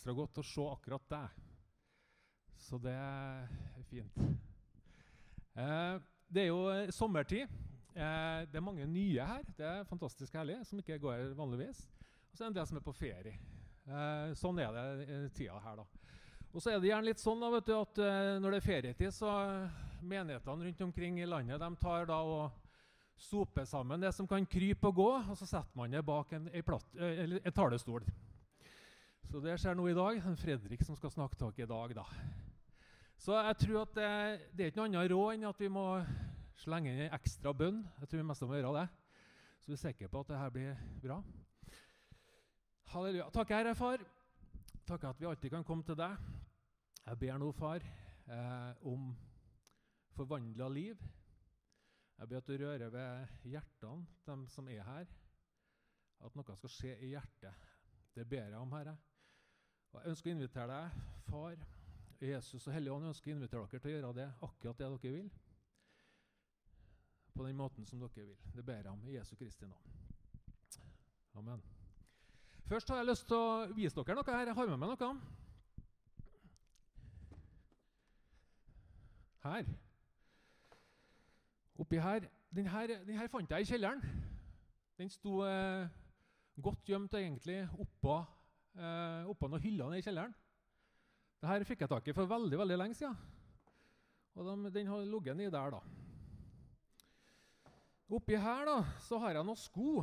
ekstra godt å se akkurat deg. Så det er fint. Eh, det er jo sommertid. Eh, det er mange nye her. Det er fantastisk herlig, som ikke går her vanligvis. Og så er det en del som er på ferie. Eh, sånn er det tida her, da. Og så er det gjerne litt sånn da, vet du, at eh, når det er ferietid, så menighetene rundt omkring i landet de tar da og soper sammen det som kan krype og gå, og så setter man det bak en, en, eh, en talestol. Så det skjer nå i dag. Fredrik som skal snakke tak i dag, da. Så jeg tror at det, det er ikke noe annet råd enn at vi må slenge inn en ekstra bønn. Jeg tror vi mest må gjøre det. Så vi er sikre på at det her blir bra. Halleluja. Takk, Herre Far. Takk at vi alltid kan komme til deg. Jeg ber nå, Far, eh, om forvandla liv. Jeg ber at du rører ved hjertene, dem som er her. At noe skal skje i hjertet. Det ber jeg om, Herre. Og Jeg ønsker å invitere deg, far, Jesus og Hellige Ånd, ønsker å invitere dere til å gjøre det akkurat det dere vil. På den måten som dere vil. Det ber jeg om i Jesu Kristi navn. Amen. Først har jeg lyst til å vise dere noe her. Jeg har med meg noe. Her. Oppi her. Den her, den her fant jeg i kjelleren. Den sto eh, godt gjemt egentlig oppå, eh, oppå noen hyller i kjelleren. Dette fikk jeg tak i for veldig veldig lenge siden. Og de, den har ligget nedi der, da. Oppi her da, så har jeg noen sko.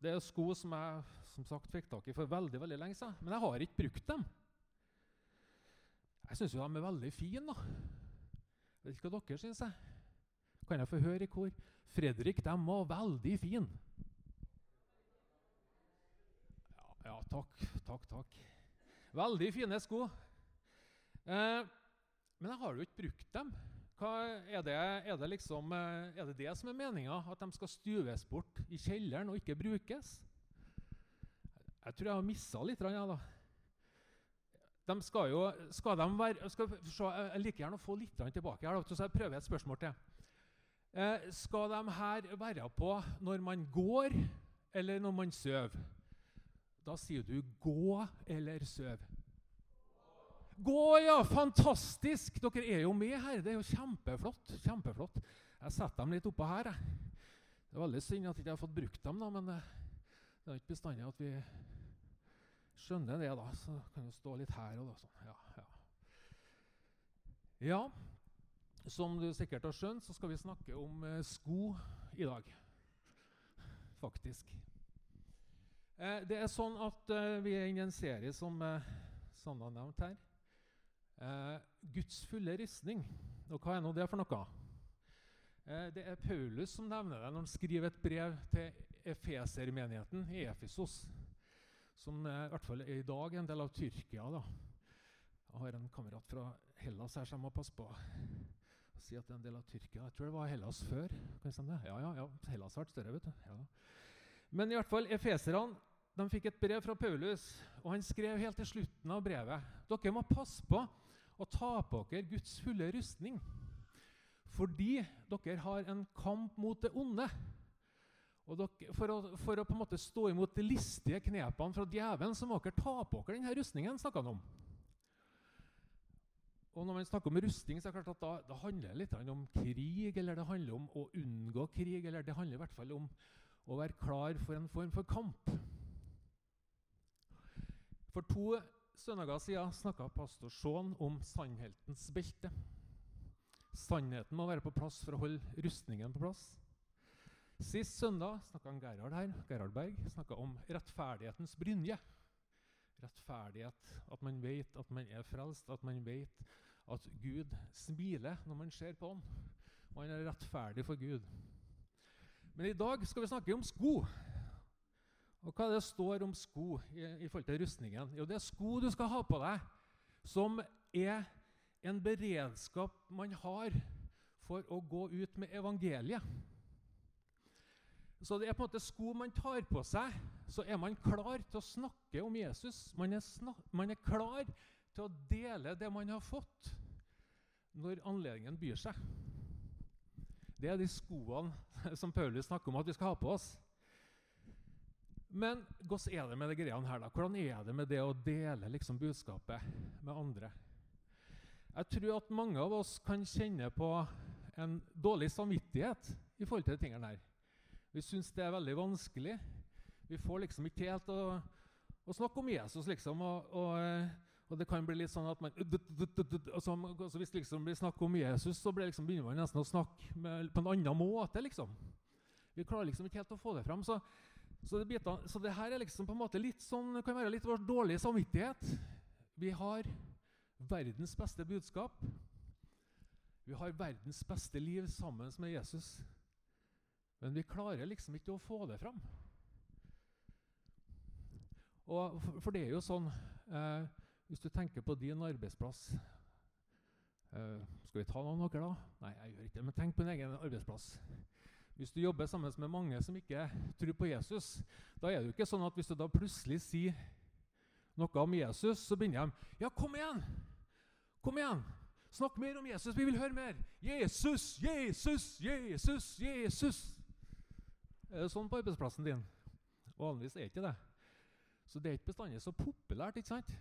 Det er sko som jeg som sagt fikk tak i for veldig veldig lenge siden. Men jeg har ikke brukt dem. Jeg syns de er veldig fine. da. Jeg vet ikke hva dere syns. Kan jeg få høre i kor? Fredrik, de var veldig fine. Ja, takk, takk, takk. Veldig fine sko. Eh, men jeg har jo ikke brukt dem. Hva, er, det, er, det liksom, eh, er, det, det som er meninga? At de skal stuves bort i kjelleren og ikke brukes? Jeg tror jeg har missa litt. jeg, da. De skal jo skal de være, skal, så, Jeg liker gjerne å få litt tilbake. her, så jeg prøver et spørsmål til. Eh, skal de her være på når man går, eller når man sover? Da sier du 'gå' eller 'søv'. Gå, ja! Fantastisk! Dere er jo med her. Det er jo kjempeflott. kjempeflott. Jeg setter dem litt oppå her. Jeg. Det er veldig synd at jeg ikke har fått brukt dem, da, men det, det er ikke bestandig at vi skjønner det. da, Så kan jo stå litt her og da. Sånn. Ja, ja. ja, som du sikkert har skjønt, så skal vi snakke om eh, sko i dag. Faktisk. Eh, det er sånn at eh, vi er inne i en serie som eh, Sanna har nevnt her. Eh, Guds fulle ristning. Og hva er nå det for noe? Eh, det er Paulus som nevner det når han skriver et brev til Efesermenigheten i Efesos, som eh, i hvert fall er i dag en del av Tyrkia. da. Jeg har en kamerat fra Hellas her som jeg må passe på å si at det er en del av Tyrkia. Jeg tror det var Hellas før. Kan jeg det? Ja, ja, ja. Hellas har vært større, vet du. Ja. Men i hvert fall, efeserne de fikk et brev fra Paulus, og han skrev helt til slutten av brevet dere må passe på å ta på dere Guds fulle rustning. Fordi dere har en kamp mot det onde. Dere, for, å, for, å, på en måte stå imot de listige knepene fra djevelen, så må dere ta på dere denne rustningen. han om. Og når man snakker om rustning, så er det klart at da, da handler det litt om krig, eller det handler om å unngå krig, eller det handler i hvert fall om å være klar for en form for kamp. For to søndager siden snakka pastor Shaun om sannhetens belte. Sannheten må være på plass for å holde rustningen på plass. Sist søndag snakka Gerhard her, Gerhard Berg snakka om rettferdighetens brynje. Rettferdighet, at man vet at man er frelst, at man vet at Gud smiler når man ser på ham. Man er rettferdig for Gud. Men i dag skal vi snakke om sko. Og hva er det står om sko i, i, forhold til rustningen? Jo, det er sko du skal ha på deg, som er en beredskap man har for å gå ut med evangeliet. Så det er på en måte sko man tar på seg, så er man klar til å snakke om Jesus. Man er, man er klar til å dele det man har fått, når anledningen byr seg. Det er de skoene som Paulus snakker om at vi skal ha på oss. Men hvordan er det med de greiene her? da? Hvordan er det med det å dele liksom budskapet med andre? Jeg tror at mange av oss kan kjenne på en dårlig samvittighet i forhold til de tingene her. Vi syns det er veldig vanskelig. Vi får liksom ikke helt å, å snakke om Jesus, liksom. Og, og, og, det kan bli litt sånn at man altså Hvis det liksom blir snakk om Jesus, så liksom, begynner man nesten å snakke med, på en annen måte, liksom. Vi klarer liksom ikke helt å få det fram. Så så det, biter, så det, her er liksom på en måte litt sånn, kan være litt vår dårlige samvittighet. Vi har verdens beste budskap. Vi har verdens beste liv sammen med Jesus. Men vi klarer liksom ikke å få det fram. Og for det er jo sånn eh, Hvis du tenker på din arbeidsplass eh, Skal vi ta noen av dere, da? Nei, jeg gjør ikke det. Men tenk på din egen arbeidsplass. Hvis du jobber sammen med mange som ikke tror på Jesus, da er det jo ikke sånn at hvis du da plutselig sier noe om Jesus, så begynner de Ja, kom igjen! Kom igjen! Snakk mer om Jesus! Vi vil høre mer! Jesus, Jesus, Jesus, Jesus! Er det sånn på arbeidsplassen din? Vanligvis er det ikke det. Så det er ikke bestandig så populært. ikke sant?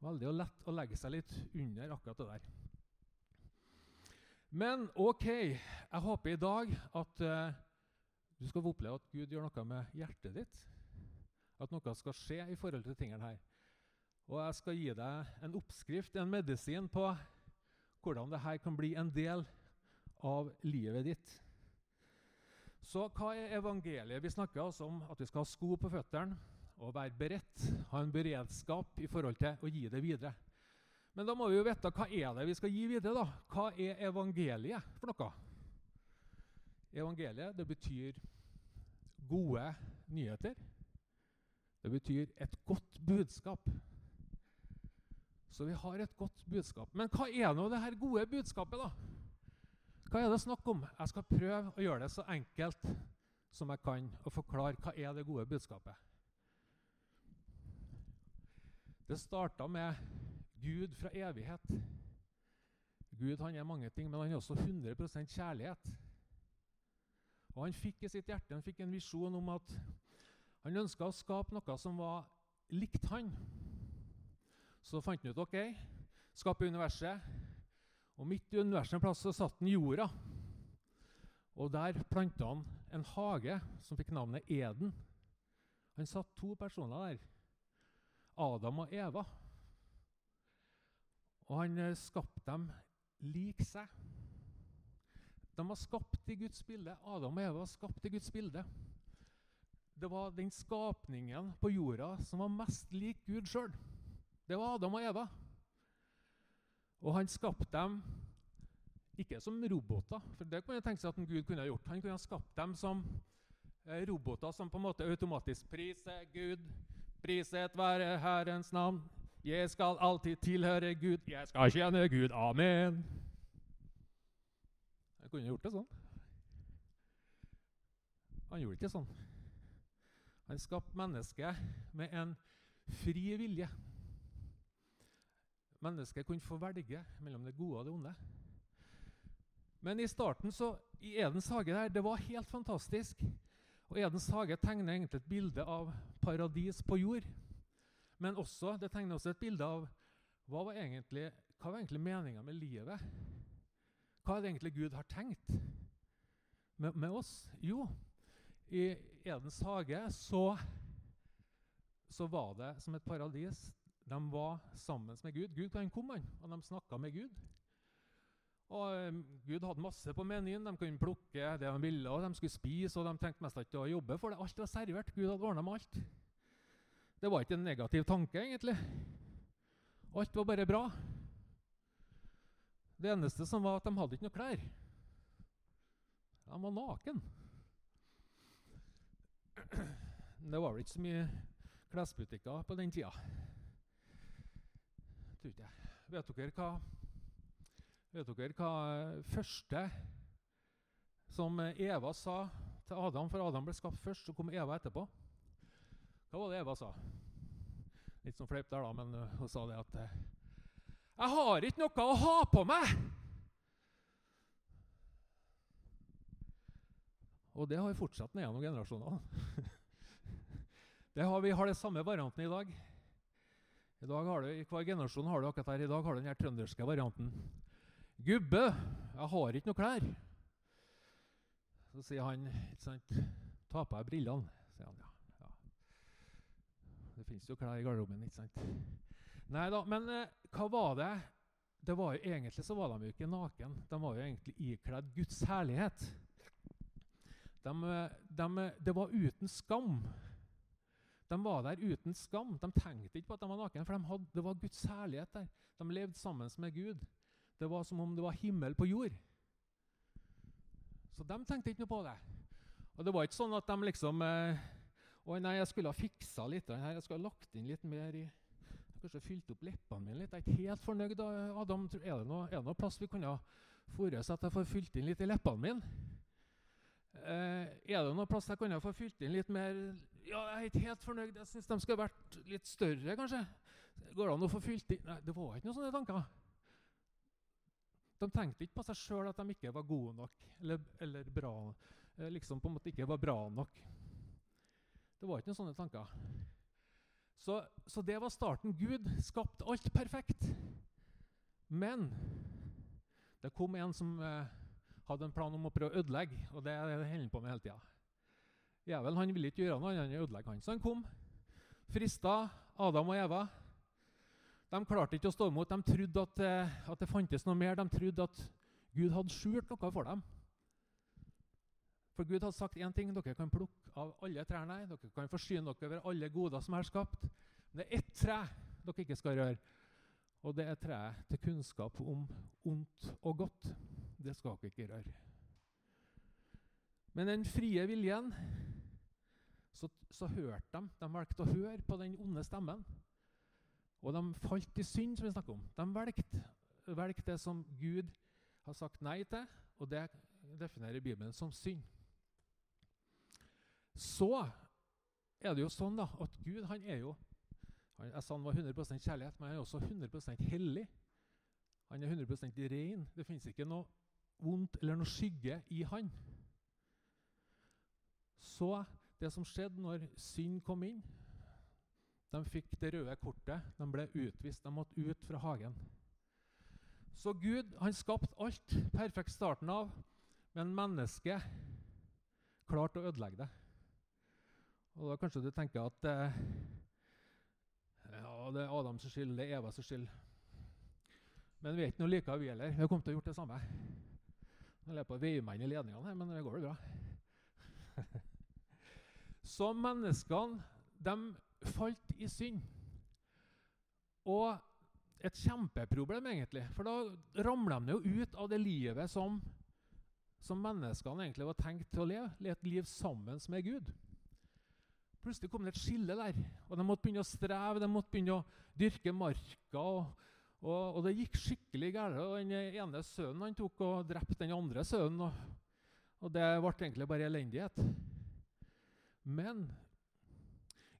Veldig lett å legge seg litt under akkurat det der. Men OK, jeg håper i dag at uh, du skal oppleve at Gud gjør noe med hjertet ditt. At noe skal skje i forhold til tingene her. Og jeg skal gi deg en oppskrift, en medisin, på hvordan dette kan bli en del av livet ditt. Så hva er evangeliet? Vi snakker altså om at vi skal ha sko på føttene og være beredt, ha en beredskap i forhold til å gi det videre. Men da må vi jo vite hva er det vi skal gi videre. da? Hva er evangeliet for noe? Evangeliet det betyr gode nyheter. Det betyr et godt budskap. Så vi har et godt budskap. Men hva er nå det her gode budskapet, da? Hva er det snakk om? Jeg skal prøve å gjøre det så enkelt som jeg kan, og forklare hva er det gode budskapet. Det starta med Gud fra evighet. Gud han er mange ting, men han er også 100% kjærlighet. Og Han fikk i sitt hjerte han fikk en visjon om at han ønska å skape noe som var likt han. Så fant han ut ok, skape universet. Og midt i universet en plass så satt han jorda. Og der planta han en hage som fikk navnet Eden. Han satt to personer der. Adam og Eva. Og han eh, skapte dem lik seg. De var skapt i Guds bilde. Adam og Eva var skapt i Guds bilde. Det var den skapningen på jorda som var mest lik Gud sjøl. Det var Adam og Eva. Og han skapte dem ikke som roboter, for det kunne jeg tenke seg at Gud kunne ha gjort. Han kunne ha skapt dem som eh, roboter som på en måte automatisk priser Gud, priset være Herrens navn, jeg skal alltid tilhøre Gud, jeg skal tjene Gud. Amen. Jeg kunne gjort det sånn. Han gjorde ikke sånn. Han skapte mennesket med en fri vilje. Mennesket kunne få velge mellom det gode og det onde. Men i starten, så, i Edens hage der, det var helt fantastisk. Og Edens hage tegner egentlig et bilde av paradis på jord. Men også, det tegner også et bilde av hva var egentlig, hva var egentlig meninga med livet? Hva er det egentlig Gud har tenkt med, med oss? Jo, i Edens hage så, så var det som et paradis. De var sammen med Gud. Gud kan komme, og de snakka med Gud. Og um, Gud hadde masse på menyen. De kunne plukke det de ville, og de skulle spise. og De trengte mest ikke å jobbe, for det. alt var servert. Gud hadde ordna med alt. Det var ikke en negativ tanke, egentlig. Alt var bare bra. Det eneste som var at de hadde ikke noe klær. De var naken. Det var vel ikke så mye klesbutikker på den tida. Tror ikke. Vet dere hva Vet dere hva første som Eva sa til Adam? For Adam ble skapt først, så kom Eva etterpå. Hva var det Eva sa? Litt sånn fleip der, da, men uh, hun sa det at uh, 'Jeg har ikke noe å ha på meg!' Og det har vi fortsatt ned gjennom generasjonene. Det har, vi har det samme varianten i dag. I dag har du, I hver generasjon har du akkurat her. I dag har du den her trønderske varianten. 'Gubbe, jeg har ikke noe klær.' Så sier han ikke sant, 'Ta på deg brillene', sier han. Ja, ja. Det fins jo klær i garderoben, ikke sant? Nei da, men eh, hva var det? det var jo, egentlig så var de jo ikke naken. De var jo egentlig ikledd Guds herlighet. De, de, det var uten skam. De var der uten skam. De tenkte ikke på at de var naken, for de hadde, det var Guds herlighet der. De levde sammen med Gud. Det var som om det var himmel på jord. Så de tenkte ikke noe på det. Og det var ikke sånn at de liksom eh, Å nei, jeg skulle ha fiksa litt her. Jeg skulle ha lagt inn litt mer i Kanskje fylt opp leppene mine litt. Jeg er ikke helt fornøyd. Adam, er det noe, er det noe plass vi kunne ha forrige at jeg får fylt inn litt i leppene mine? Eh, er det noe plass jeg kunne få fylt inn litt mer Ja, jeg er ikke helt fornøyd. Jeg syns de skulle vært litt større, kanskje. Går det an å få fylt inn Nei, det var ikke noen sånne tanker. De tenkte ikke på seg sjøl at de ikke var gode nok eller, eller bra, eh, liksom på en måte ikke var bra nok. Det var ikke noen sånne tanker. Så, så det var starten. Gud skapte alt perfekt. Men det kom en som eh, hadde en plan om å prøve å ødelegge, og det er det han på med hele tida. Jævelen han ville ikke gjøre noe annet enn å ødelegge han. Så han kom, frista Adam og Eva. De klarte ikke å stå imot. De trodde at, eh, at det fantes noe mer. De trodde at Gud hadde skjult noe for dem. For Gud hadde sagt én ting. Dere kan plukke av alle trærne. Dere kan forsyne dere over alle goder som er skapt. Men det er ett tre dere ikke skal røre. Og det er treet til kunnskap om ondt og godt. Det skal dere ikke røre. Men den frie viljen så, så hørte de. De valgte å høre på den onde stemmen. Og de falt i synd, som vi snakker om. De valgte, det som Gud har sagt nei til, og det definerer Bibelen som synd så er det jo sånn da, at Gud han er jo han, Jeg sa han var 100% kjærlighet, men han er også 100% hellig. Han er 100% ren. Det fins ikke noe vondt eller noe skygge i han. Så det som skjedde når synd kom inn De fikk det røde kortet. De ble utvist. De måtte ut fra hagen. Så Gud han skapte alt perfekt starten av, men mennesket klarte å ødelegge det. Og da kanskje du tenker at eh, ja, det er Adams skyld, det er Evas skyld. Men vi er ikke noe like, vi heller. Vi har kommet til å gjort det samme. Nå er på inn i ledningene her, men det går jo bra. Så menneskene, de falt i synd. Og et kjempeproblem, egentlig. For da ramler de jo ut av det livet som, som menneskene egentlig var tenkt til å leve. Et liv sammen med Gud. Plutselig kom det et skille der. og De måtte begynne å streve, de måtte begynne å dyrke marka. og, og, og Det gikk skikkelig galt. Den ene sønnen han tok og drepte den andre sønnen. Og, og det ble egentlig bare elendighet. Men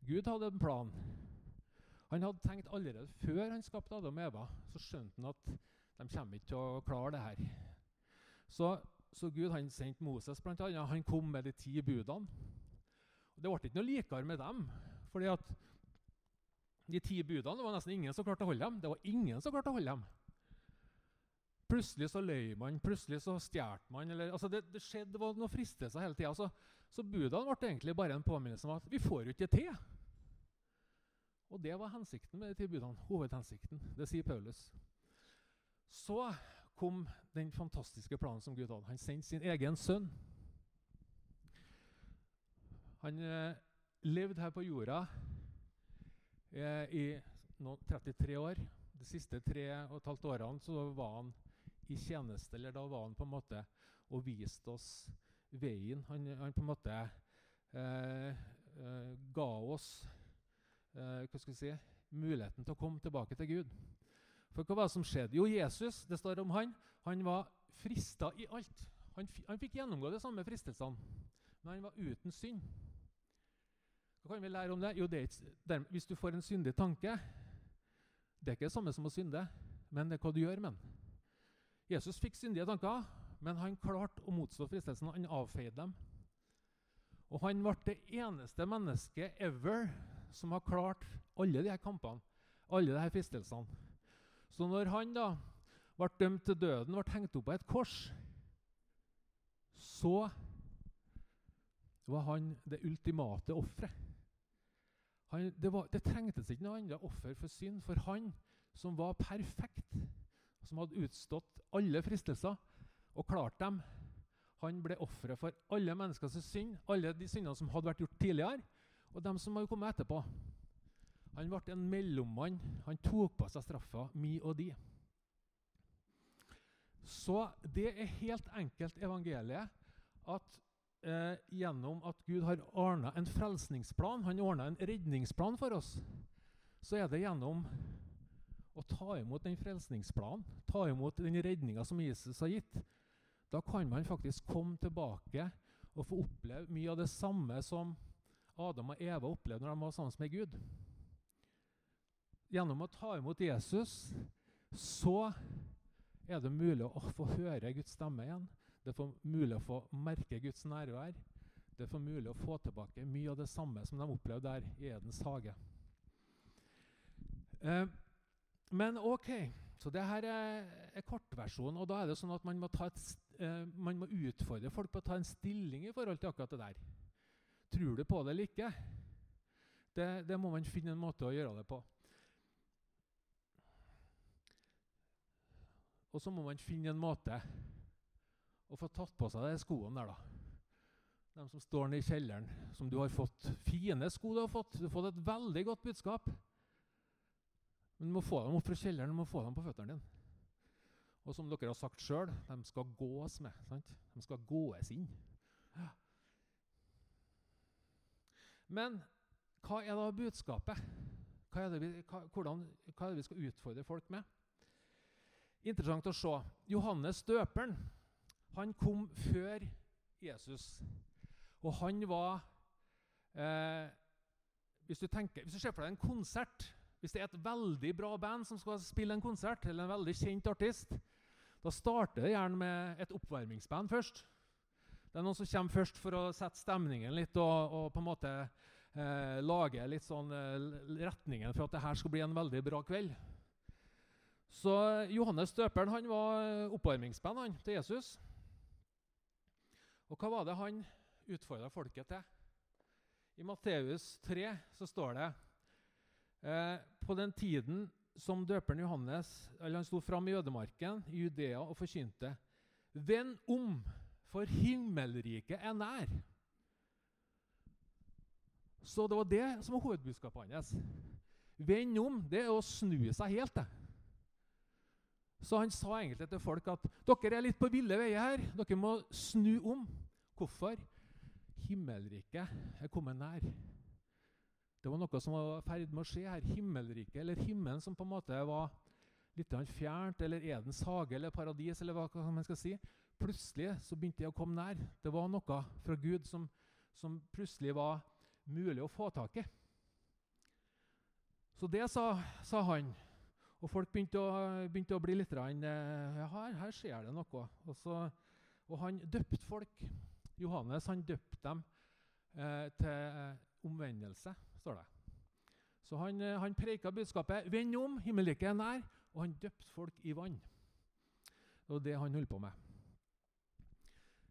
Gud hadde en plan. Han hadde tenkt allerede før han skapte Adam og Eva, så skjønte han at de kommer ikke til å klare det her. Så, så Gud han sendte Moses, blant annet. Han kom med de ti budene. Det ble ikke noe likere med dem. fordi at de ti budene det var nesten ingen som klarte å holde dem. Det var ingen som klarte å holde dem. Plutselig så løy man, plutselig så stjal man. Eller, altså det, det, skjedde, det var noen fristelser hele tida. Så, så budene ble egentlig bare en påminnelse om at vi får jo ikke til. Og det var hensikten med de ti budene. Hovedhensikten. Det sier Paulus. Så kom den fantastiske planen som Gud hadde. Han sendte sin egen sønn. Han eh, levde her på jorda eh, i no, 33 år. De siste tre og et halvt årene så var han i tjeneste, eller da var han på en måte og viste oss veien. Han, han på en måte eh, eh, ga oss eh, hva skal vi si, muligheten til å komme tilbake til Gud. For hva var det som skjedde? Jo, Jesus, det står om han, han var frista i alt. Han, han fikk gjennomgå de samme fristelsene, men han var uten synd. Hva kan vi lære om det? Jo, det er, Hvis du får en syndig tanke Det er ikke det samme som å synde, men det er hva du gjør med den. Jesus fikk syndige tanker, men han klarte å motstå fristelsen. Han avfeide dem. Og han ble det eneste mennesket ever som har klart alle de her kampene, alle de her fristelsene. Så når han da ble dømt til døden, ble hengt opp på et kors, så var han det ultimate offeret. Det, det, trengtes ikke noe annet offer for synd, for han som var perfekt, som hadde utstått alle fristelser og klart dem, han ble offeret for alle menneskers synd, alle de syndene som hadde vært gjort tidligere, og dem som hadde kommet etterpå. Han ble en mellommann. Han tok på seg straffa, mi og di. Så det er helt enkelt evangeliet at eh, gjennom at Gud har ordna en frelsningsplan, han ordna en redningsplan for oss, så er det gjennom å ta imot den frelsningsplanen, ta imot den redninga som Jesus har gitt, da kan man faktisk komme tilbake og få oppleve mye av det samme som Adam og Eva opplevde når de var sammen med Gud. Gjennom å ta imot Jesus så er det mulig å få høre Guds stemme igjen. Det er mulig å få merke Guds nærvær. Det er mulig å få tilbake mye av det samme som de opplevde der i Edens hage. Eh, men OK, så det her er, er kortversjonen. Og da er det sånn at man må, et, eh, man må, utfordre folk på å ta en stilling i forhold til akkurat det der. Tror du på det eller ikke? Det, det må man finne en måte å gjøre det på. Og så må man finne en måte å få tatt på seg de skoene der, da. De som står nede i kjelleren, som du har fått. Fine sko du har fått. Du har fått et veldig godt budskap. Men du må få dem opp fra kjelleren, du må få dem på føttene dine. Og som dere har sagt sjøl, de skal gås med. Sant? De skal gåes inn. Men hva er da budskapet? Hva er, vi, hva, hvordan, hva er det vi skal utfordre folk med? Interessant å se. Johannes døperen han kom før Jesus. Og han var eh, hvis, du tenker, hvis du ser for deg en konsert hvis det er et veldig bra band som skal spille en konsert, eller en veldig kjent artist, da starter det gjerne med et oppvarmingsband først. Det er noen som kommer først for å sette stemningen litt og, og på en måte eh, lage litt sånn eh, retningen for at det her skal bli en veldig bra kveld. Så Johannes døperen han var oppvarmingsband han, til Jesus. Og hva var det han utfordra folket til? I Matteus 3 så står det Eh, på den tiden som døperen Johannes eller han sto fram i ødemarken i Judea og forkynte Vend om, for himmelriket er nær. Så det var det som var hovedbudskapet hans. Vend om, det er å snu seg helt. det. Så han sa egentlig til folk at dere er litt på ville veier her. Dere må snu om. Hvorfor? Himmelriket er kommet nær. Det var noe som var i ferd med å skje her. Himmelriket, eller himmelen som på en måte var litt fjernt, eller Edens hage eller paradis, eller hva man skal si. Plutselig så begynte det å komme nær. Det var noe fra Gud som, som plutselig var mulig å få tak i. Så det sa, sa han. Og folk begynte å, begynte å bli litt rann, eh, ja, her, her, skjer det noe. Og, så, og han døpte folk. Johannes han døpte dem eh, til omvendelse står det. Så han, eh, han preika budskapet 'Vend om, himmelriket er nær', og han døpte folk i vann. Det var det han holdt på med.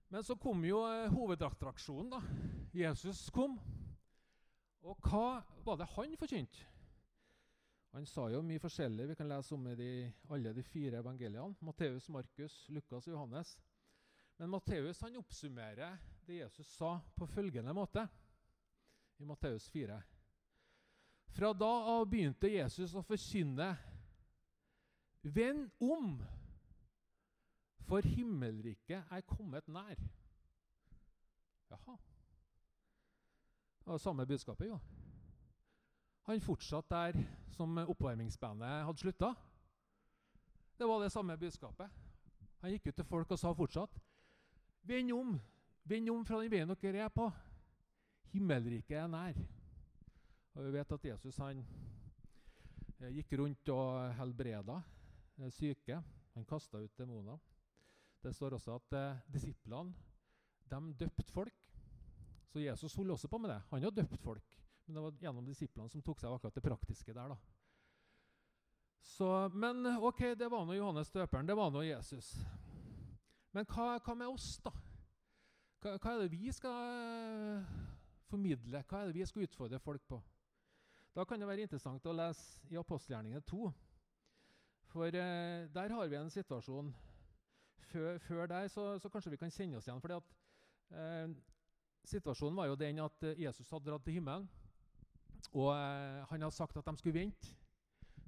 Men så kom jo eh, hovedattraksjonen. da. Jesus kom. Og hva var det han forkynte? Han sa jo mye forskjellig. Vi kan lese om det i alle de fire evangeliene. Matteus, Markus, Lukas og Johannes. Men Matteus han oppsummerer det Jesus sa, på følgende måte i Matteus 4. Fra da av begynte Jesus å forkynne Vend om, for himmelriket er kommet nær. Jaha. Det var samme budskapet, jo. Han fortsatte der som oppvarmingsbandet hadde slutta. Det var det samme budskapet. Han gikk ut til folk og sa fortsatt Vend om! Vend om fra den veien dere er på. Himmelriket er nær. Og Vi vet at Jesus han eh, gikk rundt og helbreda eh, syke. Han kasta ut demoner. Det står også at eh, disiplene de døpte folk. Så Jesus holdt også på med det. Han har døpt folk. Men det var gjennom disiplene som tok seg av akkurat det praktiske der. da. Så, men ok, det var nå Johannes døperen. Det var nå Jesus. Men hva, hva, med oss, da? Hva, hva, er det vi skal formidle? Hva er det vi skal utfordre folk på? Da kan det være interessant å lese i apostelgjerningene 2. For eh, der har vi en situasjon Før, før der så, så, kanskje vi kan kjenne oss igjen. fordi eh, Situasjonen var jo den at eh, Jesus hadde dratt til himmelen. Og eh, han hadde sagt at de skulle vente.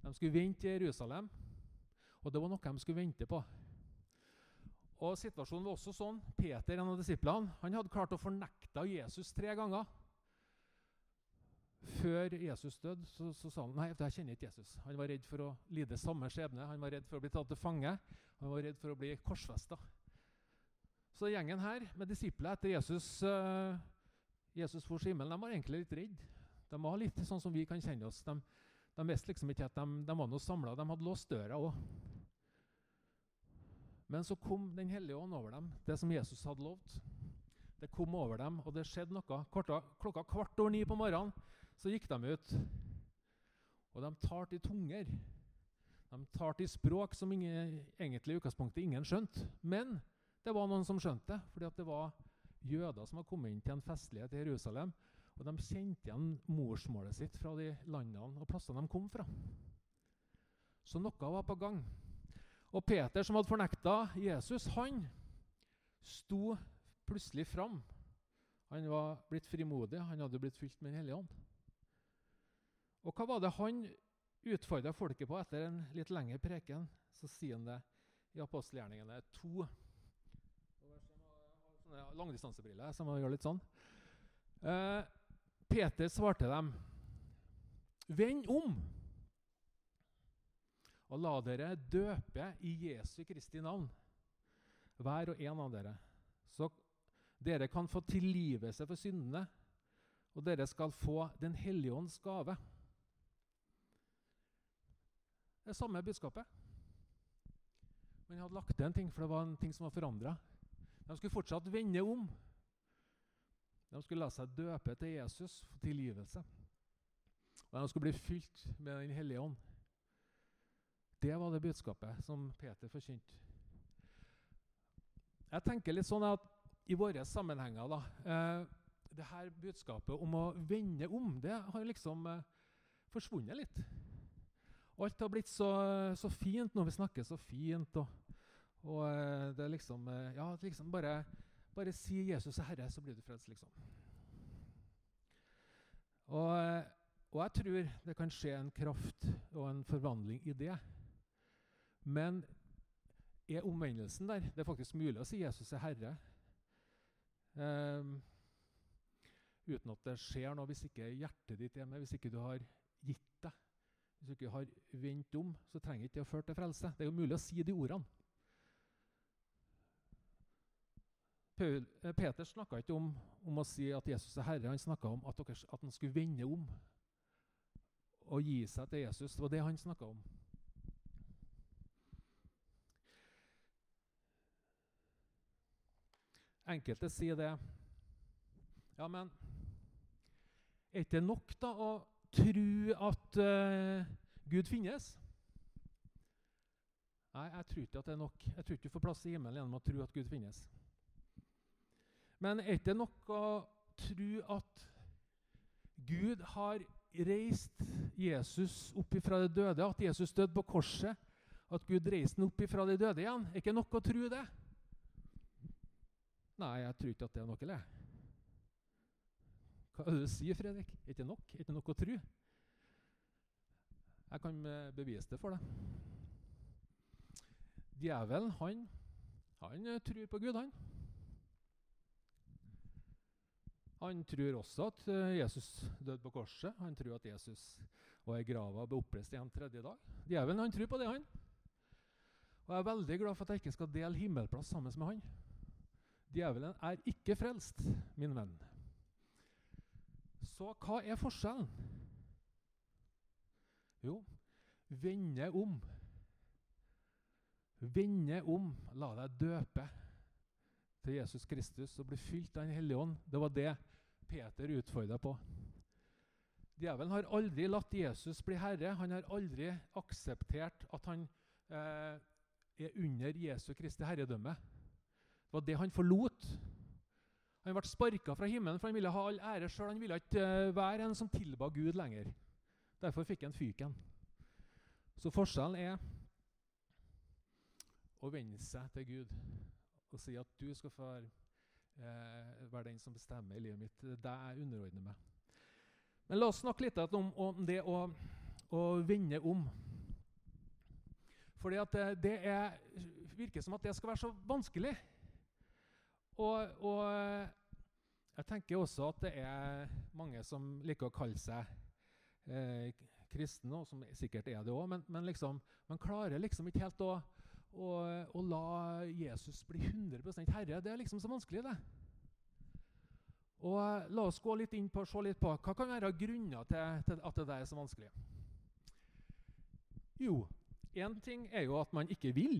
De skulle vente i Jerusalem. Og det var noe de skulle vente på. Og Situasjonen var også sånn. Peter, en av disiplene, han hadde klart å fornekte Jesus tre ganger. Før Jesus døde, så, så, sa han nei, jeg kjenner ikke Jesus. Han var redd for å lide samme skjebne. Han var redd for å bli tatt til fange. Han var redd for å bli korsfesta. Så gjengen her med disipler etter Jesus uh, Jesus for himmelen, de var egentlig litt redde. De var litt sånn som vi kan kjenne oss. De, de visste liksom ikke at de, de var noe samla. De hadde låst døra òg. Men så kom Den hellige ånd over dem, det som Jesus hadde lovt. Det kom over dem, og det skjedde noe. Kvarta, klokka kvart over ni på morgenen så gikk de ut. Og de talte i tunger. De talte i språk som ingen, egentlig i utgangspunktet ingen skjønte. Men det var noen som skjønte det, fordi det var jøder som hadde kommet inn til en festlighet i Jerusalem. Og de kjente igjen morsmålet sitt fra de landene og plassene de kom fra. Så noe var på gang. Og Peter, som hadde fornekta Jesus, han sto plutselig fram. Han var blitt frimodig, han hadde blitt fylt med Den hellige ånd. Og hva var det han utfordra folket på etter en litt lengre preken? Så sier han det i apostelgjerningene 2 sånne langdistansebriller som gjør litt sånn. Eh, Peter svarte dem, 'Vend om og la dere døpe i Jesu Kristi navn, hver og en av dere, så dere kan få tilgivelse for syndene, og dere skal få Den hellige ånds gave.' Det er samme budskapet. Men jeg hadde lagt til en ting, for det var en ting som var forandra. De skulle fortsatt vende om. De skulle la seg døpe til Jesus for tilgivelse. Og de skulle bli fylt med Den hellige ånd. Det var det budskapet som Peter forkynte. Jeg tenker litt sånn at i våre sammenhenger da, eh, det her budskapet om å vende om, det har liksom eh, forsvunnet litt. Alt har blitt så, så fint når vi snakker så fint. og og eh, det er liksom eh, Ja, liksom bare, bare si 'Jesus er Herre', så blir du frelst, liksom. Og, eh, og, jeg tror det kan skje en kraft og en forvandling i det. Men er omvendelsen der? Det er faktisk mulig å si 'Jesus er Herre'. Um, uten at det skjer noe, hvis ikke hjertet ditt er med, hvis ikke du har gitt deg, hvis du ikke har vendt om, så trenger ikke det å føre til frelse. Det er jo mulig å si de ordene. Paul, eh, Peter snakka ikke om, om, å si at Jesus er Herre. Han snakka om at, dere, at, han skulle vende om og gi seg til Jesus. Det var det han snakka om. Enkelte sier det. Ja, men er ikke det nok da å tro at uh, Gud finnes? Nei, jeg tror ikke at det er nok. Jeg tror ikke du får plass i himmelen gjennom å tro at Gud finnes. Men er det nok å tro at Gud har reist Jesus opp ifra de døde, at Jesus døde på korset, at Gud reiste ham opp ifra de døde igjen? Er ikke nok å tro det? Nei, jeg tror ikke at det er nok, eller? Hva er det du sier, Fredrik? Er ikke nok? Er ikke nok å tro? Jeg kan eh, bevise det for deg. Djevelen, han, han eh, tror på Gud, han. Han tror også at eh, Jesus døde på korset. Han tror at Jesus var i grava og ble oppreist igjen tredje dag. Djevelen han tror på det, han. Og Jeg er veldig glad for at jeg ikke skal dele himmelplass sammen med han. Djevelen er ikke frelst, min venn. Så hva er forskjellen? Jo, vende om. Vende om. La deg døpe til Jesus Kristus og bli fylt av Den hellige ånd. Det var det Peter utfordra på. Djevelen har aldri latt Jesus bli herre. Han har aldri akseptert at han eh, er under Jesu Kristi herredømme. Var det han forlot. Han ble sparka fra himmelen, for han ville ha all ære sjøl. Han ville ikke uh, være en som tilba Gud lenger. Derfor fikk han fyken. Så forskjellen er å venne seg til Gud og si at du skal få være, være den som bestemmer i livet mitt. Det er det jeg underordner meg. Men la oss snakke litt om, om det å, å, vende om. Fordi at det, det er, virker som at det skal være så vanskelig. Og, og, jeg tenker også at det er mange som liker å kalle seg eh, kristne, og som sikkert er det òg, men, men liksom, man klarer liksom ikke helt å, å, å la Jesus bli 100% herre. Det er liksom så vanskelig, det. Og eh, La oss gå litt inn på, se litt på hva kan være grunner til, til at det er så vanskelig. Jo, én ting er jo at man ikke vil.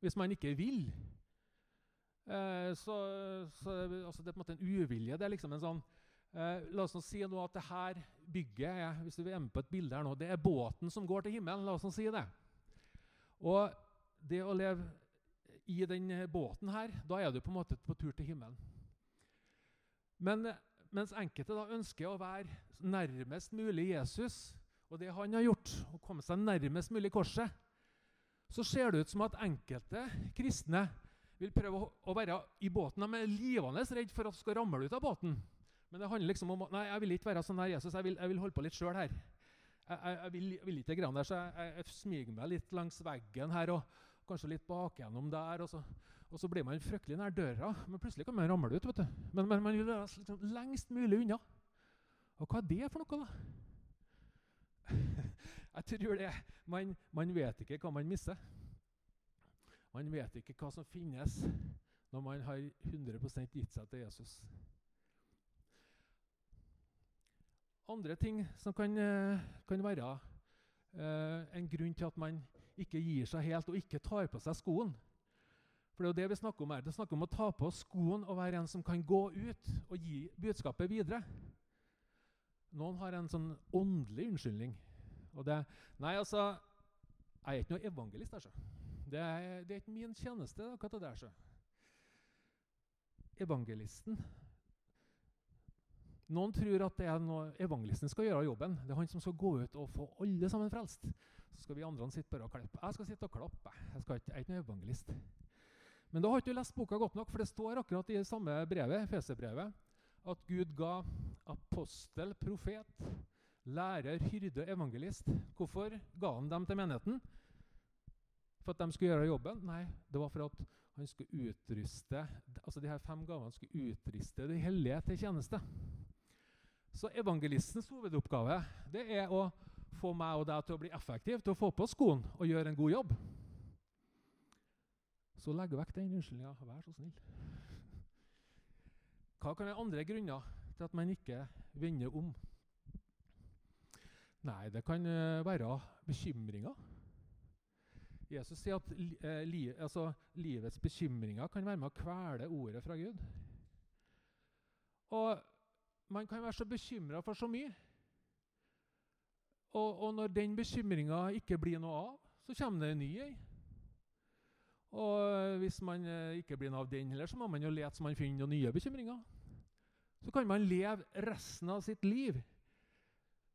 Hvis man ikke vil, eh, så, så altså Det er på en måte en uvilje. Det er liksom en sånn eh, La oss nå si nå at det her bygget er, hvis du er med på et bilde her nå, det er båten som går til himmelen. La oss nå si det. Og det å leve i den båten her, da er du på en måte på tur til himmelen. Men mens enkelte da ønsker å være nærmest mulig Jesus, og det han har gjort, å komme seg nærmest mulig korset, så ser det ut som at enkelte kristne vil prøve å være i båten. De er livende redd for at de skal ramle ut av båten. Men det handler liksom om nei, jeg vil ikke være sånn her Jesus, jeg vil, jeg vil holde på litt sjøl her. Jeg, jeg, jeg, vil, vil ikke grann der, så jeg, smiger meg litt langs veggen her og kanskje litt bakgjennom der. og så og så blir man fryktelig nær døra, men plutselig kan man ramle ut. vet du. Men, men man vil være liksom lengst mulig unna. Og hva er det for noe, da? Jeg tror det man, man vet ikke hva man mister. Man vet ikke hva som finnes når man har 100 gitt seg til Jesus. Andre ting som kan, eh, kan være uh, en grunn til at man ikke gir seg helt og ikke tar på seg skoen, for Det er jo det vi snakker om her. Det snakker om å ta på skoen og være en som kan gå ut og gi budskapet videre. Noen har en sånn åndelig unnskyldning. Og det Nei, altså Jeg er ikke noe evangelist. Altså. Det, er, det er ikke min tjeneste. hva det der, så. Evangelisten Noen tror at det er noe evangelisten skal gjøre jobben. Det er han som skal gå ut og få alle sammen frelst. Så skal vi andre sitte bare og klappe. Jeg skal sitte og klappe. Jeg, ikke, jeg er ikke noen evangelist. Men da har ikke du lest boka godt nok, for det står akkurat i samme brevet, Feserbrevet, at Gud ga apostel, profet, lærer, hyrde, evangelist. Hvorfor ga han dem til menigheten? For at de skulle gjøre jobben? Nei, det var for at han skulle utruste altså de her fem gavene skulle utruste de hellige til tjeneste. Så evangelistens hovedoppgave det er å få meg og deg til å bli effektiv, til å få på skoen og gjøre en god jobb. Så legg vekk den unnskyldninga. Vær så snill. Hva kan være andre grunner til at man ikke vender om? Nei, det kan uh, være bekymringer. Jesus sier at uh, li, altså, livets bekymringer kan være med å kvele ordet fra Gud. Og man kan være så bekymra for så mye. Og, og når den bekymringa ikke blir noe av, så kommer det en ny ei. Og hvis man eh, ikke blir noe av den heller, så må man jo lete så man finner noen nye bekymringer. Så kan man leve resten av sitt liv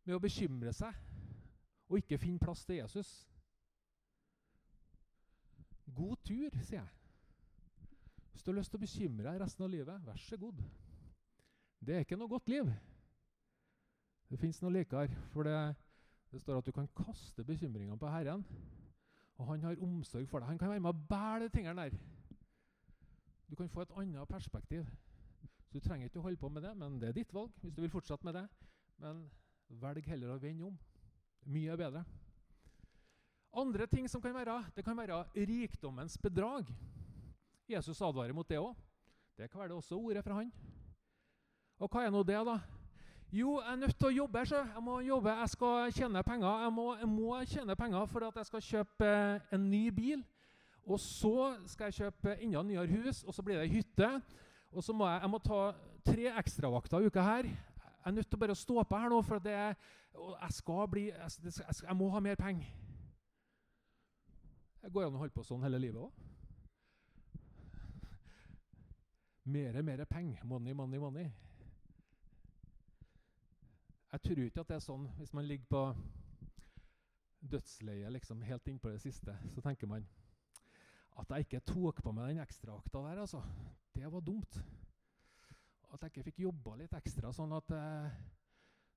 med å bekymre seg og ikke finne plass til Jesus. God tur, sier jeg. Hvis du har lyst til å bekymre deg resten av livet, vær så god. Det er ikke noe godt liv. Det fins noe likere. For det, det står at du kan kaste bekymringene på Herren. Og han har omsorg for deg. Han kan være med å bære de tingene der. Du kan få et annet perspektiv. Så Du trenger ikke å holde på med det, men det er ditt valg hvis du vil fortsette med det. Men velg heller å vende om. Mye er bedre. Andre ting som kan være, det kan være rikdommens bedrag. Jesus advarer mot det òg. Det kan være det også ordet fra han. Og hva er nå det, da? Jo, jeg er nødt til å jobbe. Så. Jeg må jobbe, jeg skal tjene penger. Jeg må, jeg må tjene penger for at jeg skal kjøpe eh, en ny bil. Og så skal jeg kjøpe enda nyere hus, og så blir det hytte. Og så må jeg, jeg må ta, tre ekstravakter uka her. Jeg er nødt til å bare stå på her nå, for det, jeg, skal bli, jeg, jeg, må ha mer penger. Det går an å holde på sånn hele livet òg. Mere, mere penger. Money, money, money. Jeg tror ikke at det er sånn hvis man ligger på dødsleiet liksom, helt innpå det siste. Så tenker man at jeg ikke tok på meg den ekstraakta der, altså. Det var dumt. At jeg ikke fikk jobba litt ekstra, sånn at eh,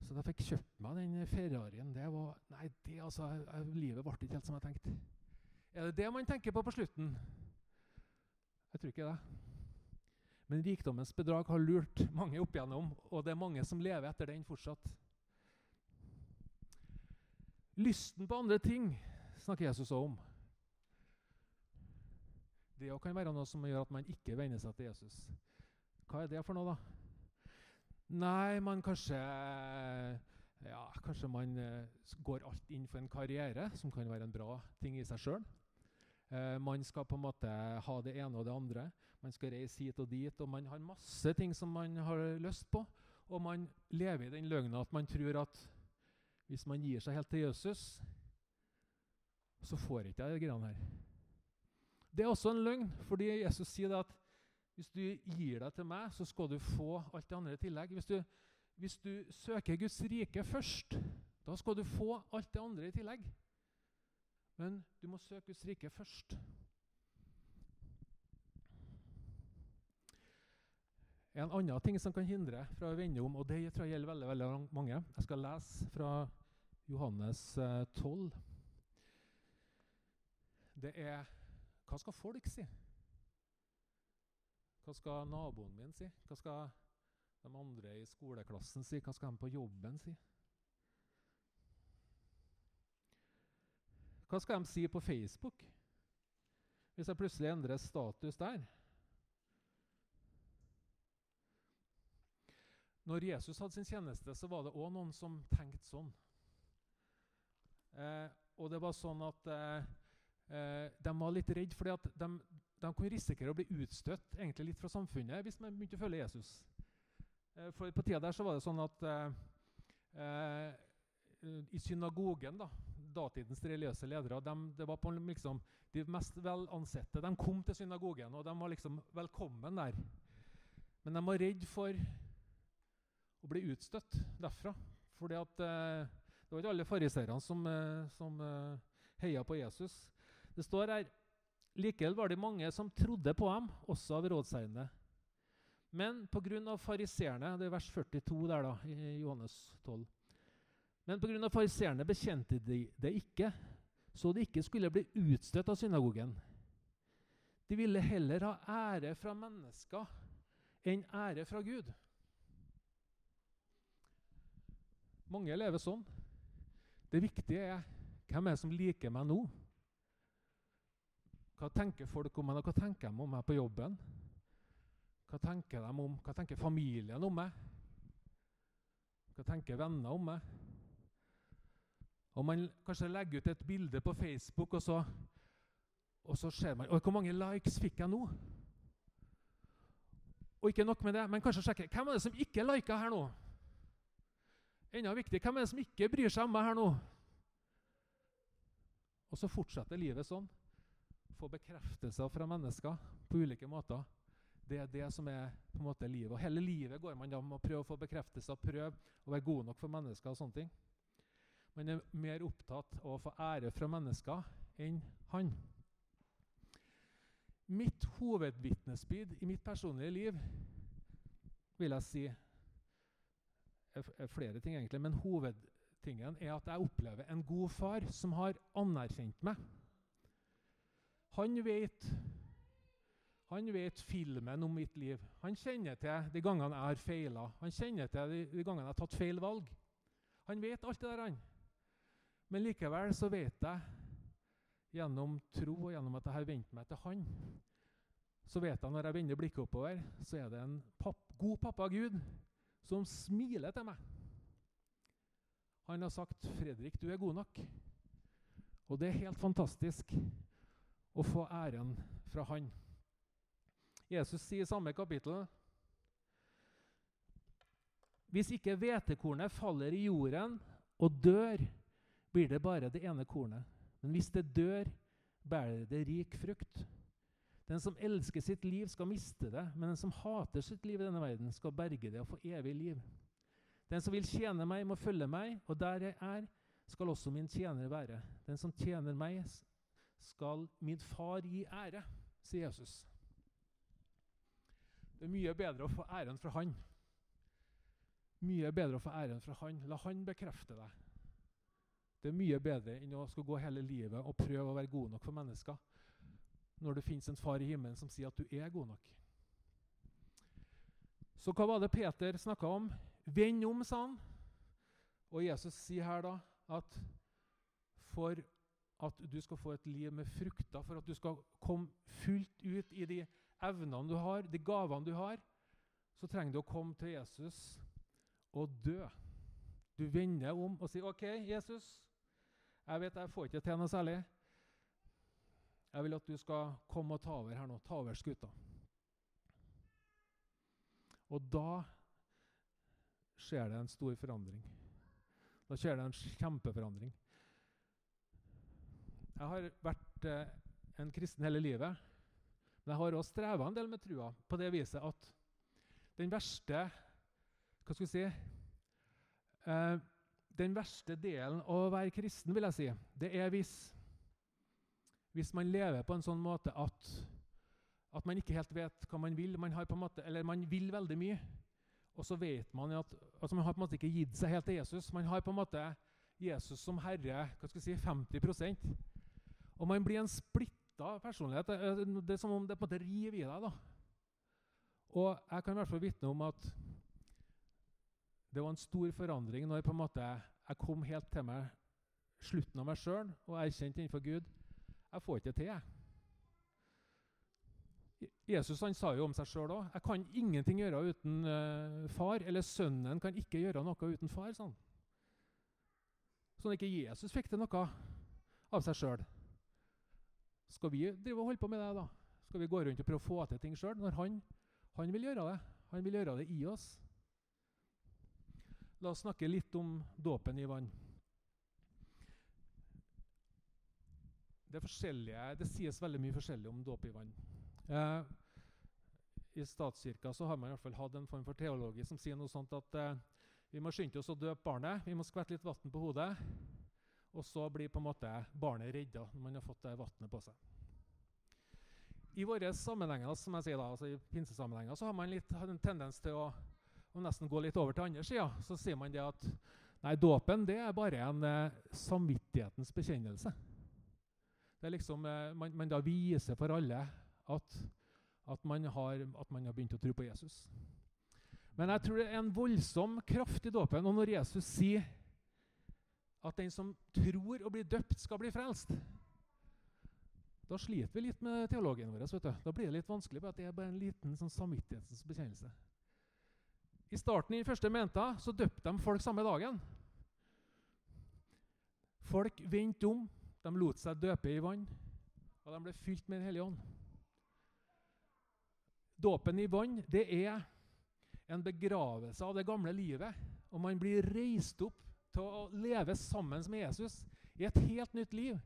så jeg fikk kjøpt meg den Ferrarien. Det var Nei, det altså Livet ble ikke helt som jeg tenkte. Er det det man tenker på på slutten? Jeg tror ikke det. Men rikdommens bedrag har lurt mange opp igjennom, og det er mange som lever etter den fortsatt. Lysten på andre ting snakker Jesus om. Det kan være noe som gjør at man ikke venner seg til Jesus. Hva er det for noe, da? Nei, man kanskje ja, Kanskje man eh, går alt inn for en karriere, som kan være en bra ting i seg sjøl. Eh, man skal på en måte ha det ene og det andre. Man skal reise hit og dit, og man har masse ting som man har lyst på. Og man lever i den løgna at man tror at hvis man gir seg helt til Jesus, så får ikke jeg de greiene her. Det er også en løgn, fordi Jesus sier at hvis du gir deg til meg, så skal du få alt det andre i tillegg. Hvis du, hvis du søker Guds rike først, da skal du få alt det andre i tillegg. Men du må søke Guds rike først. En annen ting som kan hindre fra å vende om, og det tror jeg gjelder veldig, veldig mange Jeg skal lese fra Johannes 12. Eh, det er Hva skal folk si? Hva skal naboen min si? Hva skal de andre i skoleklassen si? Hva skal de på jobben si? Hva skal de si på Facebook hvis jeg plutselig endrer status der? Når Jesus hadde sin tjeneste, så var det òg noen som tenkte sånn. Eh, og det var sånn at eh, eh, de var litt redd, fordi at de, de, kunne risikere å bli utstøtt egentlig litt fra samfunnet hvis man begynte å følge Jesus. Eh, for På tida der så var det sånn at eh, i synagogen, da, datidens religiøse ledere, de, det var på liksom, de mest velansette. De kom til synagogen, og de var liksom velkommen der. Men de var redd for å bli utstøtt derfra. At eh, det var ikke alle fariseerne som, eh, som eh, heia på Jesus. Det står her Likevel var det mange som trodde på ham, også av rådseierne. Men pga. fariseerne Det er vers 42 der da, i Johannes 12. Men pga. fariseerne bekjente de det ikke, så de ikke skulle bli utstøtt av synagogen. De ville heller ha ære fra mennesker enn ære fra Gud. Mange lever sånn. Det viktige er hvem er det som liker meg nå? Hva tenker folk om meg? Hva tenker de om meg på jobben? Hva tenker, de om, hva tenker familien om meg? Hva tenker venner om meg? Og Man kanskje legger ut et bilde på Facebook, og så, og så ser man hvor mange likes fikk jeg nå? Og ikke nok med det, men kanskje sjekke hvem er det som ikke liker her nå? Enda viktig, hvem er det som ikke bryr seg om meg her nå? Og så fortsetter livet sånn. Få bekreftelser fra mennesker på ulike måter. Det er det som er på en måte livet. Og hele livet går man da med å prøve å få bekreftelser, prøve å være god nok for mennesker. og sånne ting. Man er mer opptatt av å få ære fra mennesker enn han. Mitt hovedvitnesbyrd i mitt personlige liv vil jeg si er flere ting, egentlig, men hovedtingen er at jeg opplever en god far som har anerkjent meg. Han vet, han vet filmen om mitt liv. Han kjenner til de gangene jeg har feila. Han kjenner til de, de gangene jeg har tatt feil valg. Han vet alt det der. han. Men likevel så vet jeg, gjennom tro og gjennom at jeg har vent meg til Han, så vet jeg når jeg vender blikket oppover, så er det en papp, god pappa Gud som smiler til meg. Han har sagt, 'Fredrik, du er god nok'. Og det er helt fantastisk å få æren fra han. Jesus sier i samme kapittel Hvis ikke hvetekornet faller i jorden og dør, blir det bare det ene kornet. Men hvis det dør, bærer det rik frukt. Den som elsker sitt liv, skal miste det, men den som hater sitt liv i denne verden, skal berge det og få evig liv. Den som vil tjene meg, må følge meg, og der jeg er, skal også min tjener være. Den som tjener meg, skal min far gi ære, sier Jesus. Det er mye bedre å få æren fra han. Mye bedre å få æren fra han. La han bekrefte deg. Det er mye bedre enn å skal gå hele livet og prøve å være god nok for mennesker når det fins en far i himmelen som sier at du er god nok. Så hva var det Peter snakka om? Vend om, sa han. Og Jesus sier her da at for at du skal få et liv med frukter, for at du skal komme fullt ut i de evnene du har, de gavene du har, så trenger du å komme til Jesus og dø. Du vender om og sier, 'OK, Jesus, jeg vet jeg får ikke til noe særlig.' Jeg vil at du skal komme og ta over her nå. Ta over skuta. Og da skjer det en stor forandring. Da skjer det en kjempeforandring. Jeg har vært eh, en kristen hele livet. Men jeg har også streva en del med trua på det viset at den verste Hva skal vi si eh, Den verste delen av å være kristen, vil jeg si, det er hvis hvis man lever på en sånn måte at, at man ikke helt vet hva man vil. Man, måte, eller man vil veldig mye, og så vet man at altså man har på en måte ikke gitt seg helt til Jesus. Man har på en måte Jesus som herre hva skal jeg si, 50% Og man blir en splitta personlighet. Det er som om det på en måte river i deg. da. Og jeg kan i hvert fall vitne om at det var en stor forandring når på en måte jeg kom helt til meg slutten av meg sjøl og erkjente innenfor Gud jeg får ikke til, jeg. Jesus han sa jo om seg sjøl òg jeg kan ingenting gjøre uten uh, far. Eller sønnen kan ikke gjøre noe uten far. sånn. Sånn at ikke Jesus fikk til noe av seg sjøl. Skal vi drive og holde på med det? da? Skal vi gå rundt og prøve å få til ting sjøl når han, han vil gjøre det? Han vil gjøre det i oss. La oss snakke litt om dåpen i vann. det, det sies veldig mye forskjellig om dåp i vann. Eh, I statskirka så har man i hvert fall hatt en form for teologi som sier noe sånt at eh, vi må skynde oss å døpe barnet, vi må skvette litt vann på hodet, og så blir på en måte barnet redda når man har fått det vannet på seg. I våre sammenhenger som jeg sier da, altså i pinsesammenhenger, så har man litt, en tendens til å, å, nesten gå litt over til andre sida. Så sier man det at nei, dåpen det er bare en eh, samvittighetens bekjennelse. Det er liksom, eh, man, man da viser for alle at, at, man har, at man har begynt å tro på Jesus. Men jeg tror det er en voldsom kraft i dåpen. Og når Jesus sier at den som tror og blir døpt, skal bli frelst, da sliter vi litt med teologien vår. Da blir det litt vanskelig, for det er bare en liten sånn samvittighetens bekjennelse. I starten i den første menta så døpte de folk samme dagen. Folk vendte om, de lot seg døpe i vann, og de ble fylt med Den hellige ånd. Dåpen i vann det er en begravelse av det gamle livet. Og man blir reist opp til å leve sammen med Jesus i et helt nytt liv.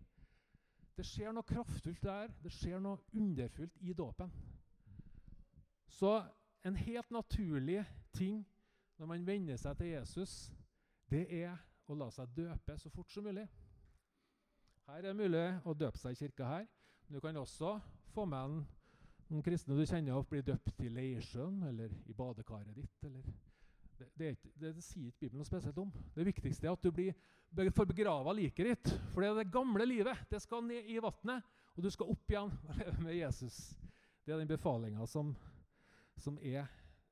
Det skjer noe kraftfullt der. Det skjer noe underfullt i dåpen. Så en helt naturlig ting når man venner seg til Jesus, det er å la seg døpe så fort som mulig. Her er det mulig å døpe seg i kirka her. Men du kan også få med en, noen kristne du kjenner og bli døpt i Leirsjøen eller i badekaret ditt. Eller, det, det, det, det, sier ikke Bibelen noe spesielt om. Det viktigste er at du blir, får begrava liket ditt. For det er det gamle livet. Det skal ned i vannet, og du skal opp igjen med Jesus. Det er den befalinga som, som,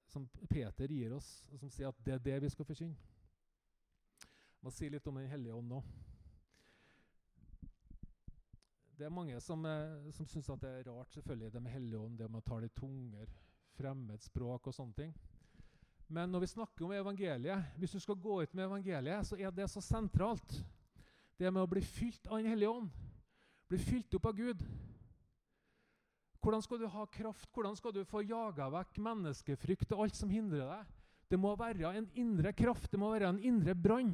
som Peter gir oss, og som sier at det er det vi skal forkynne. Jeg må si litt om Den hellige ånd nå det er mange som, eh, som syns det er rart selvfølgelig det med Helligånd, det med å tale i tunger, fremmedspråk og sånne ting. Men når vi snakker om evangeliet, hvis du skal gå ut med evangeliet, så er det så sentralt. Det med å bli fylt av Den hellige ånd. Bli fylt opp av Gud. Hvordan skal du ha kraft? Hvordan skal du få jaga vekk menneskefrykt og alt som hindrer deg? Det må være en indre kraft, det må være en indre brann.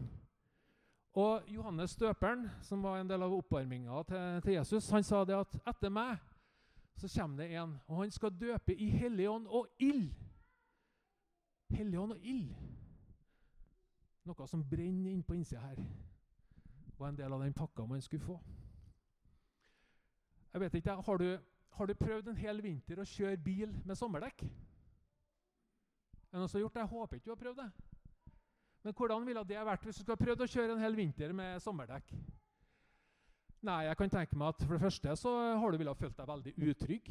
Og Johannes døperen, som var en del av oppvarminga til, til, Jesus, han sa det at etter meg så kommer det en, og han skal døpe i Hellig ånd og ild. Hellig ånd og ild. Noe som brenner inn på innsida her. Og en del av den pakka man skulle få. Jeg vet ikke, Har du, har du prøvd en hel vinter å kjøre bil med sommerdekk? Er det noen som har gjort det? Jeg håper ikke du har prøvd det. Men hvordan ville det vært hvis du skulle prøvd å kjøre en hel vinter med sommerdekk? Nei, jeg kan tenke meg at for det første så har du ville følt deg veldig utrygg.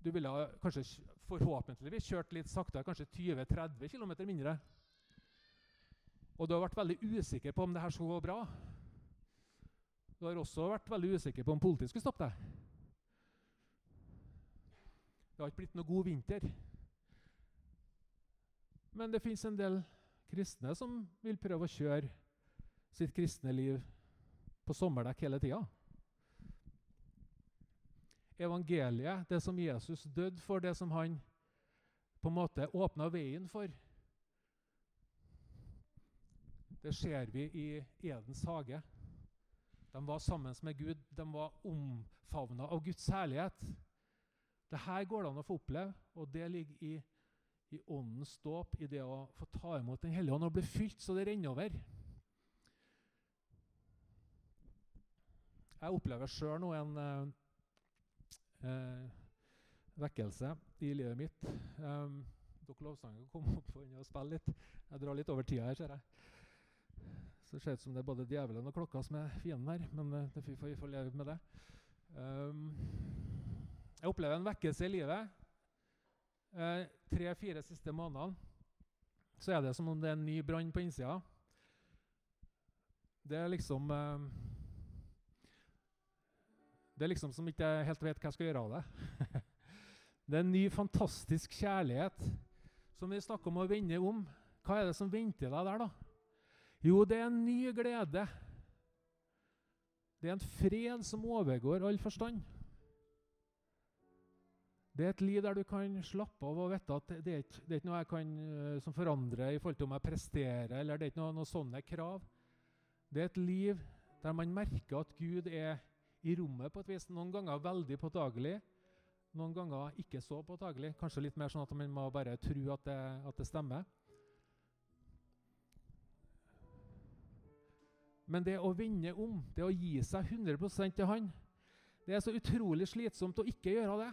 Du ville kanskje forhåpentligvis kjørt litt saktere, kanskje 20-30 km mindre. Og du har vært veldig usikker på om det her skulle gå bra. Du har også vært veldig usikker på om politiet skulle stoppe deg. Det har ikke blitt noe god vinter. Men det fins en del kristne som vil prøve å kjøre sitt kristne liv på sommerdekk hele tida. Evangeliet, det som Jesus døde for, det som han på en måte åpna veien for, det ser vi i Edens hage. De var sammen med Gud, de var omfavna av Guds herlighet. Dette går det an å få oppleve, og det ligger i, i åndens dåp, i det å få ta imot Den hellige ånd og bli fylt så det renner over. Jeg opplever sjøl nå en eh, eh, vekkelse i livet mitt. Um, dere kan komme opp og spille litt. Jeg drar litt over tida her, ser jeg. Så det ser ut som det er både djevelen og klokka som er fienden her, men det, vi, får, vi får leve med det. Um, jeg opplever en vekkelse i livet. Uh, Tre-fire siste månedene så er det som om det er en ny brann på innsida. Det er liksom uh, det er liksom som ikke jeg helt vet hva jeg skal gjøre av det. det er en ny, fantastisk kjærlighet som vi snakker om å vende om. Hva er det som venter deg der, da? Jo, det er en ny glede. Det er en fred som overgår all forstand. Det er et liv der du kan slappe av og vite at det er ikke, det er ikke noe jeg kan uh, som forandrer i forhold til om jeg presterer, eller det er ikke noe, noe sånne krav. Det er et liv der man merker at Gud er i rommet på et vis. Noen ganger veldig påtagelig, noen ganger ikke så påtagelig. Kanskje litt mer sånn at man må bare tro at det, at det stemmer. Men det å vende om, det å gi seg 100% til Han, det er så utrolig slitsomt å ikke gjøre det.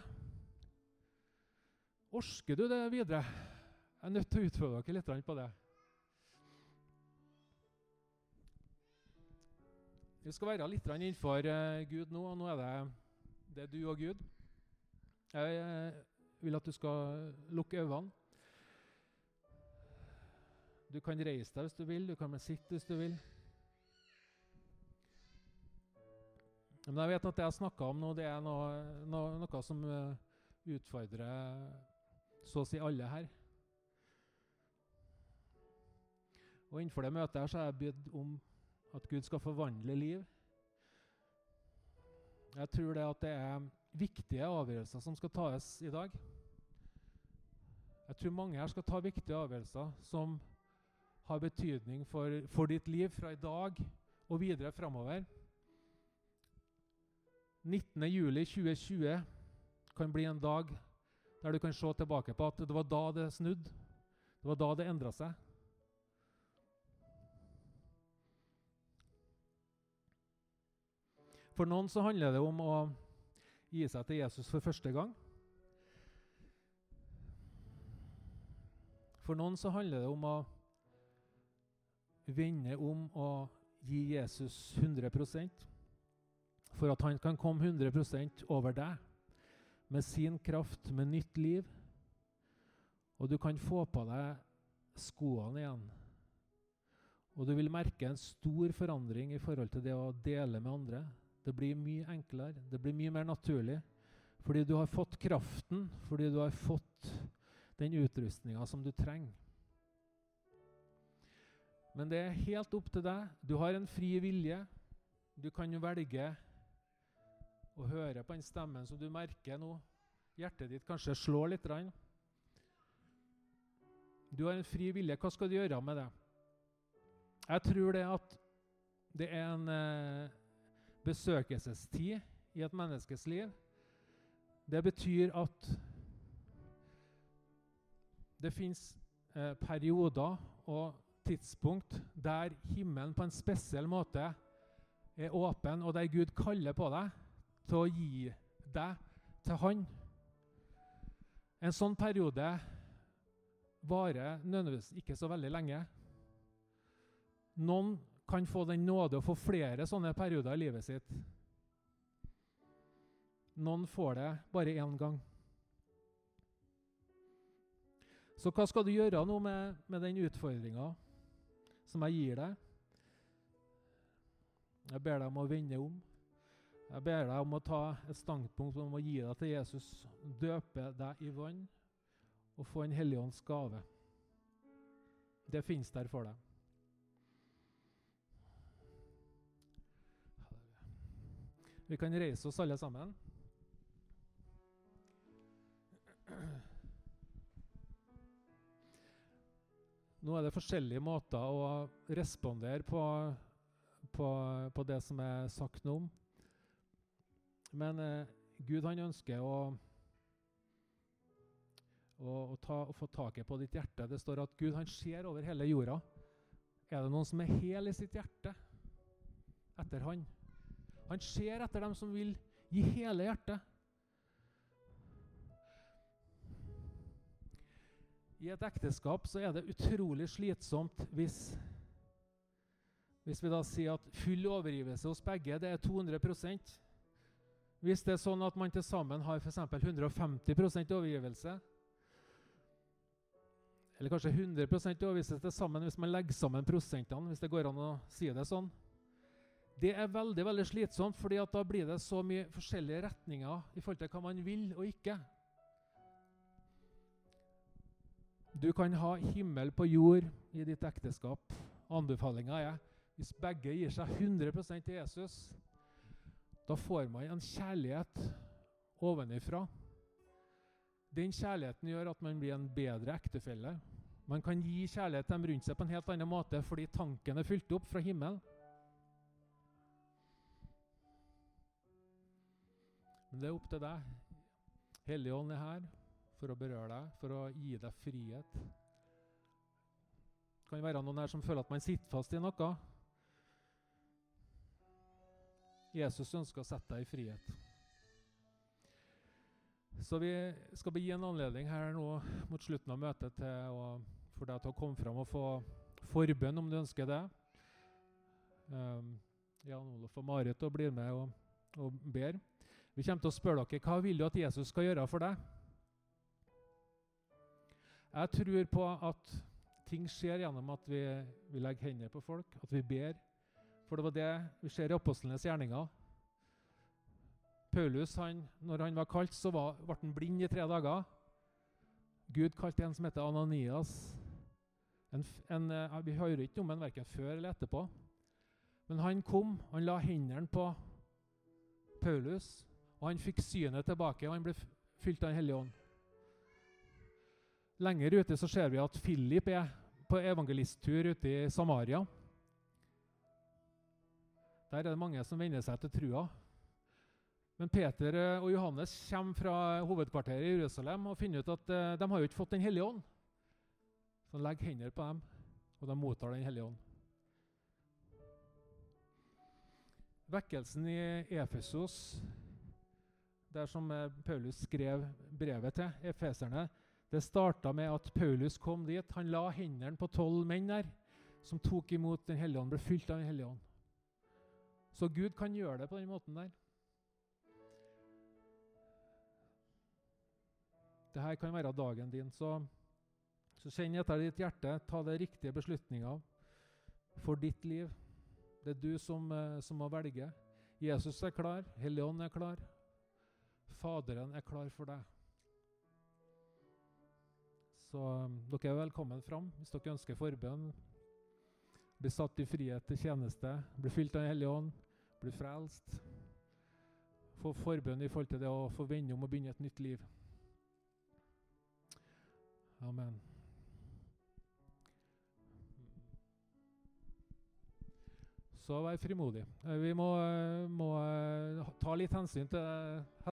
Orsker du det videre? Jeg er nødt til å utfordre dere litt på det. Vi skal være litt innenfor uh, Gud nå, og nå er det, det er du og Gud. Jeg uh, vil at du skal lukke øynene. Du kan reise deg hvis du vil, du kan sitte hvis du vil. Men jeg vet at det jeg snakka om nå, det er noe, noe, noe som uh, utfordrer så å si alle her. Og Innenfor det møtet her så har jeg bedt om at Gud skal forvandle liv. Jeg tror det at det er viktige avgjørelser som skal tas i dag. Jeg tror mange her skal ta viktige avgjørelser som har betydning for, for ditt liv fra i dag og videre framover. 19.07.2020 kan bli en dag der du kan se tilbake på at det var da det snudde. Det var da det endra seg. For noen så handler det om å gi seg til Jesus for første gang. For noen så handler det om å vende om og gi Jesus 100 for at han kan komme 100% over deg med sin kraft, med nytt liv. Og du kan få på deg skoene igjen. Og du vil merke en stor forandring i forhold til det å dele med andre. Det blir mye enklere, det blir mye mer naturlig. Fordi du har fått kraften, fordi du har fått den utrustninga som du trenger. Men det er helt opp til deg. Du har en fri vilje. Du kan jo velge å høre på den stemmen som du merker nå. Hjertet ditt kanskje slår litt. Du har en fri vilje. Hva skal du gjøre med det? Jeg tror det at det er en eh, besøkelsestid i et menneskes liv. Det betyr at det fins eh, perioder og tidspunkt der himmelen på en spesiell måte er åpen, og der Gud kaller på deg til å gi deg til Han. En sånn periode varer nødvendigvis ikke så veldig lenge. Noen kan få den nåde å få flere sånne perioder i livet sitt. Noen får det bare én gang. Så hva skal du gjøre nå med, med den utfordringa som jeg gir deg? Jeg ber deg om å vende om. Jeg ber deg om å ta et standpunkt om å gi deg til Jesus, døpe deg i vann og få en helligånds gave. Det fins der for deg. Vi kan reise oss alle sammen. Nå er det forskjellige måter å respondere på, på, på det som er sagt nå. Men eh, Gud han ønsker å, å, å, ta, å, få taket på ditt hjerte. Det står at Gud han ser over hele jorda. Er det noen som er hel i sitt hjerte etter han? Han ser etter dem som vil gi hele hjertet. I et ekteskap så er det utrolig slitsomt hvis, hvis vi da sier at full overgivelse hos begge det er 200 Hvis det er sånn at man til sammen har f.eks. 150% overgivelse, eller kanskje 100% overgivelse til sammen hvis man legger sammen prosentene, hvis det går an å si det sånn, det er veldig veldig slitsomt, fordi da blir det så mye forskjellige retninger i forhold til hva man vil og ikke. Du kan ha himmel på jord i ditt ekteskap. Anbefalinga er hvis begge gir seg 100% til Jesus, da får man en kjærlighet ovenifra. Den kjærligheten gjør at man blir en bedre ektefelle. Man kan gi kjærlighet til dem rundt seg på en helt annen måte fordi tanken er fylt opp fra himmelen. Men det er opp til deg. Helligånd er her for å berøre deg, for å gi deg frihet. Det kan være noen her som føler at man sitter fast i noe. Jesus ønsker å sette deg i frihet. Så vi skal gi en anledning her nå mot slutten av møtet til å, for deg til å komme fram og få forbønn om du ønsker det. Um, Jan Olof og Marit blir med og, og ber. Vi kommer til å spørre dere hva vil du at Jesus skal gjøre for deg. Jeg tror på at ting skjer gjennom at vi, vi legger hendene på folk, at vi ber. For det var det vi ser i apostlenes gjerninger. Paulus, han, når han var kalt, så var, ble han blind i tre dager. Gud kalte en som heter Ananias. En, en, eh, vi hører ikke om ham verken før eller etterpå. Men han kom, han la hendene på Paulus, og han fikk synet tilbake, og han ble fylt av Den hellige ånd. Lenger ute så ser vi at Philip er på evangelisttur ute i Samaria. Der er det mange som venner seg til trua. Men Peter eh, og Johannes kommer fra hovedkvarteret i Jerusalem og finner ut at eh, de har jo ikke fått Den hellige ånd. Så han legger hender på dem, og de mottar Den hellige ånd. Vekkelsen i Efesos, der som eh, Paulus skrev brevet til efeserne, det starta med at Paulus kom dit. Han la hendene på tolv menn der som tok imot Den hellige ånd, ble fylt av Den hellige ånd. Så Gud kan gjøre det på den måten der. Dette kan være dagen din. Så, så kjenn etter ditt hjerte. Ta de riktige beslutninger for ditt liv. Det er du som, eh, som må velge. Jesus er klar. Helligånd er klar. Faderen er klar for deg. Så um, dere er velkommen fram hvis dere ønsker forbønn. Bli satt i frihet til tjeneste, bli fylt av Den hellige ånd, bli frelst. Få forbønn i forhold til det å få vende om og begynne et nytt liv. Amen. Så vær frimodig. Eh, vi må, eh, må eh, ta litt hensyn til